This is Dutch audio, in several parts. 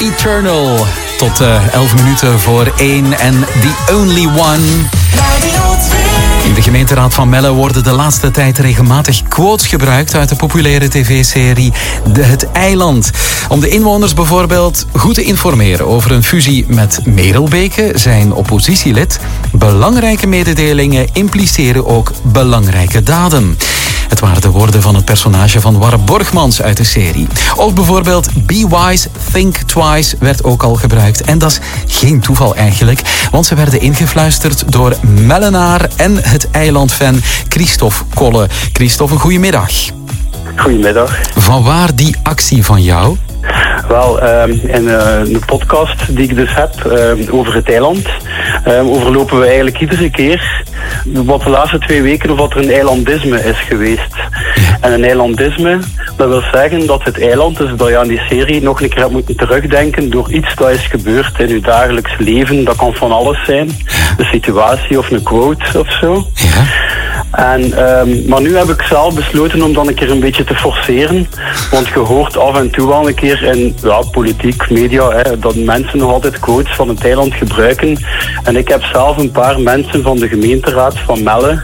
Eternal. Tot uh, 11 minuten voor 1 en The Only One. In de gemeenteraad van Melle worden de laatste tijd regelmatig quotes gebruikt uit de populaire tv-serie Het Eiland. Om de inwoners bijvoorbeeld goed te informeren over een fusie met Merelbeke, zijn oppositielid. Belangrijke mededelingen impliceren ook belangrijke daden. Het waren de woorden van het personage van Warre Borgmans uit de serie. Ook bijvoorbeeld Be Wise, Think Twice werd ook al gebruikt. En dat is geen toeval eigenlijk, want ze werden ingefluisterd door Mellenaar en het eilandfan Christophe Kolle. Christophe, een goedemiddag. Goedemiddag. Van waar die actie van jou? Wel, um, in de podcast die ik dus heb uh, over het eiland, um, overlopen we eigenlijk iedere keer wat de laatste twee weken of wat er een eilandisme is geweest. En een eilandisme, dat wil zeggen dat het eiland, dus dat je aan die serie nog een keer hebt moeten terugdenken door iets dat is gebeurd in je dagelijks leven. Dat kan van alles zijn, een situatie of een quote of zo. Ja. En, um, maar nu heb ik zelf besloten om dan een keer een beetje te forceren. Want je hoort af en toe wel een keer in ja, politiek, media, hè, dat mensen nog altijd quotes van het eiland gebruiken. En ik heb zelf een paar mensen van de gemeenteraad van Melle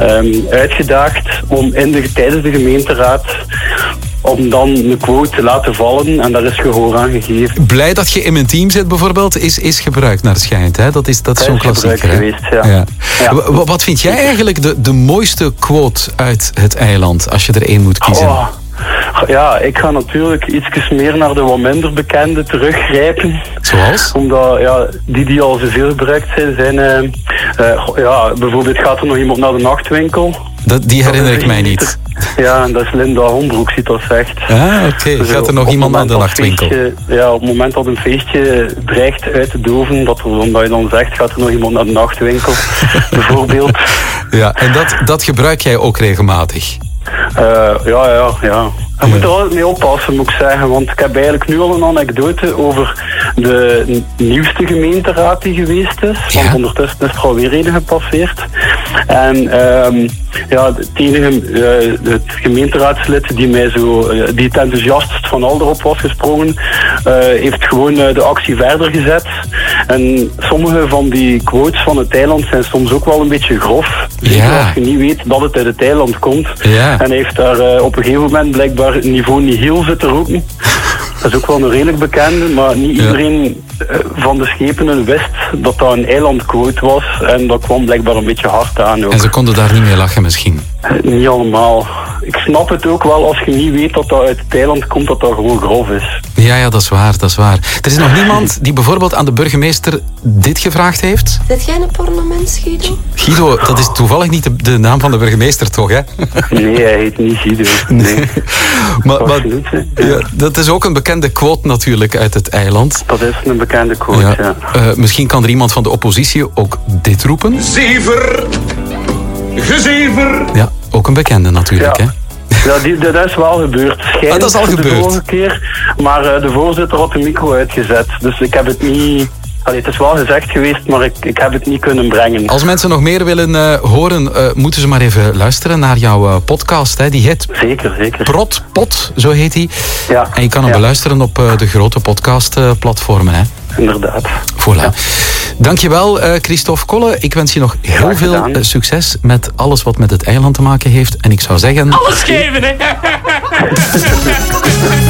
um, uitgedaagd om in de, tijdens de gemeenteraad om dan een quote te laten vallen en daar is gehoor aan gegeven. Blij dat je in mijn team zit bijvoorbeeld, is, is gebruikt naar schijnt. Hè? Dat is, dat is zo'n klassieker. Hè? Geweest, ja. ja. ja. Wat vind jij eigenlijk de, de mooiste quote uit het eiland, als je er één moet kiezen? Oh. Ja, ik ga natuurlijk iets meer naar de wat minder bekende teruggrijpen. Zoals? Omdat ja, die die al zoveel gebruikt zijn, zijn uh, uh, ja, bijvoorbeeld gaat er nog iemand naar de nachtwinkel. Dat, die herinner ik mij niet. Ja, en dat is Linda Hombroek, ziet dat zegt. Ah, oké. Okay. Gaat er nog iemand naar de nachtwinkel? Feestje, ja, op het moment dat een feestje dreigt uit te doven, dat, er, omdat je dan zegt, gaat er nog iemand naar de nachtwinkel, bijvoorbeeld. Ja, en dat, dat gebruik jij ook regelmatig? Uh, ja, ja, ja. Je moet er altijd mee oppassen, moet ik zeggen. Want ik heb eigenlijk nu al een anekdote over de nieuwste gemeenteraad die geweest is. Ja. Want ondertussen is er alweer een gepasseerd. En um, ja, het enige, uh, het gemeenteraadslid die mij zo, uh, die het enthousiastst van al erop was gesprongen, uh, heeft gewoon de actie verder gezet. En sommige van die quotes van het eiland zijn soms ook wel een beetje grof. Ja. Als je niet weet dat het uit het eiland komt. Ja. En hij heeft daar op een gegeven moment blijkbaar niveau niet heel zitten roepen. Dat is ook wel een redelijk bekende, maar niet Ja. iedereen eh, van de schepenen wist dat dat een eilandquote was. En dat kwam blijkbaar een beetje hard aan ook. En ze konden daar niet mee lachen misschien. Eh, Niet allemaal. Ik snap het ook wel als je niet weet dat dat uit het eiland komt, dat dat gewoon grof is. Ja, ja, dat is waar, dat is waar. Er is nog niemand die bijvoorbeeld aan de burgemeester dit gevraagd heeft? Zit jij een pornomens, Guido? Guido, dat is toevallig niet de, de naam van de burgemeester, toch, hè? Nee, hij heet niet Guido. Nee. Maar, ja, dat is ook een bekende quote natuurlijk uit het eiland. Dat is een bekende quote, ja. Ja. Eh, misschien kan er iemand van de oppositie ook dit roepen. Zever, gezever. Ja, ook een bekende natuurlijk, Ja. hè? Ja, die, dat is wel gebeurd. Ah, dat is al de gebeurd. vorige keer, maar eh, de voorzitter had de micro uitgezet. Dus ik heb het niet... Allee, het is wel gezegd geweest, maar ik, ik heb het niet kunnen brengen. Als mensen nog meer willen eh, horen, eh, moeten ze maar even luisteren naar jouw eh, podcast. Hè. Die heet Zeker, zeker. Prot Pot, zo heet die. Ja, En je kan hem ja. beluisteren op eh, de grote podcastplatformen. hè. Inderdaad. Voilà. Dankjewel, eh Christophe Kolle. Ik wens je nog heel veel succes met alles wat met het eiland te maken heeft. En ik zou zeggen... Alles geven, hè.